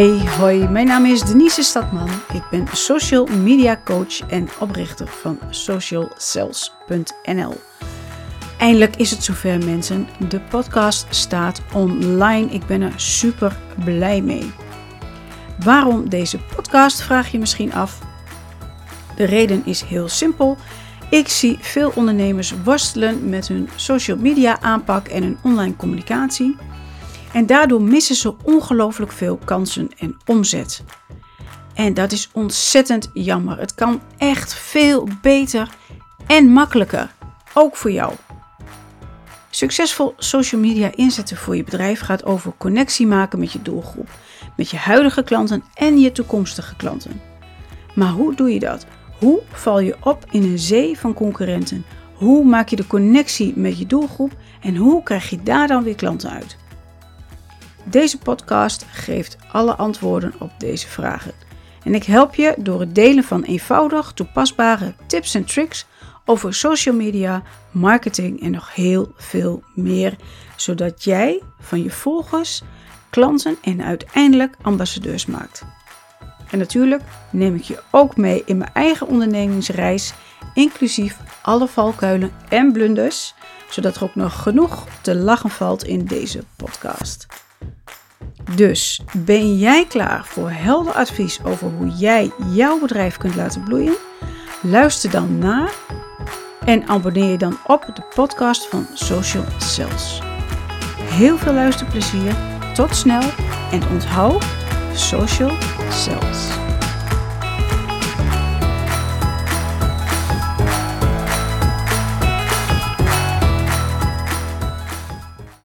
Hey, hoi, mijn naam is Denise Stadman. Ik ben social media coach en oprichter van socialcells.nl. Eindelijk is het zover mensen. De podcast staat online. Ik ben er super blij mee. Waarom deze podcast, vraag je misschien af. De reden is heel simpel. Ik zie veel ondernemers worstelen met hun social media aanpak en hun online communicatie. En daardoor missen ze ongelooflijk veel kansen en omzet. En dat is ontzettend jammer. Het kan echt veel beter en makkelijker. Ook voor jou. Succesvol social media inzetten voor je bedrijf gaat over connectie maken met je doelgroep, met je huidige klanten en je toekomstige klanten. Maar hoe doe je dat? Hoe val je op in een zee van concurrenten? Hoe maak je de connectie met je doelgroep en hoe krijg je daar dan weer klanten uit? Deze podcast geeft alle antwoorden op deze vragen. En ik help je door het delen van eenvoudig toepasbare tips en tricks over social media, marketing en nog heel veel meer, zodat jij van je volgers klanten en uiteindelijk ambassadeurs maakt. En natuurlijk neem ik je ook mee in mijn eigen ondernemingsreis, inclusief alle valkuilen en blunders, zodat er ook nog genoeg te lachen valt in deze podcast. Dus ben jij klaar voor helder advies over hoe jij jouw bedrijf kunt laten bloeien? Luister dan naar en abonneer je dan op de podcast van Social Cells. Heel veel luisterplezier, tot snel en onthoud Social Cells.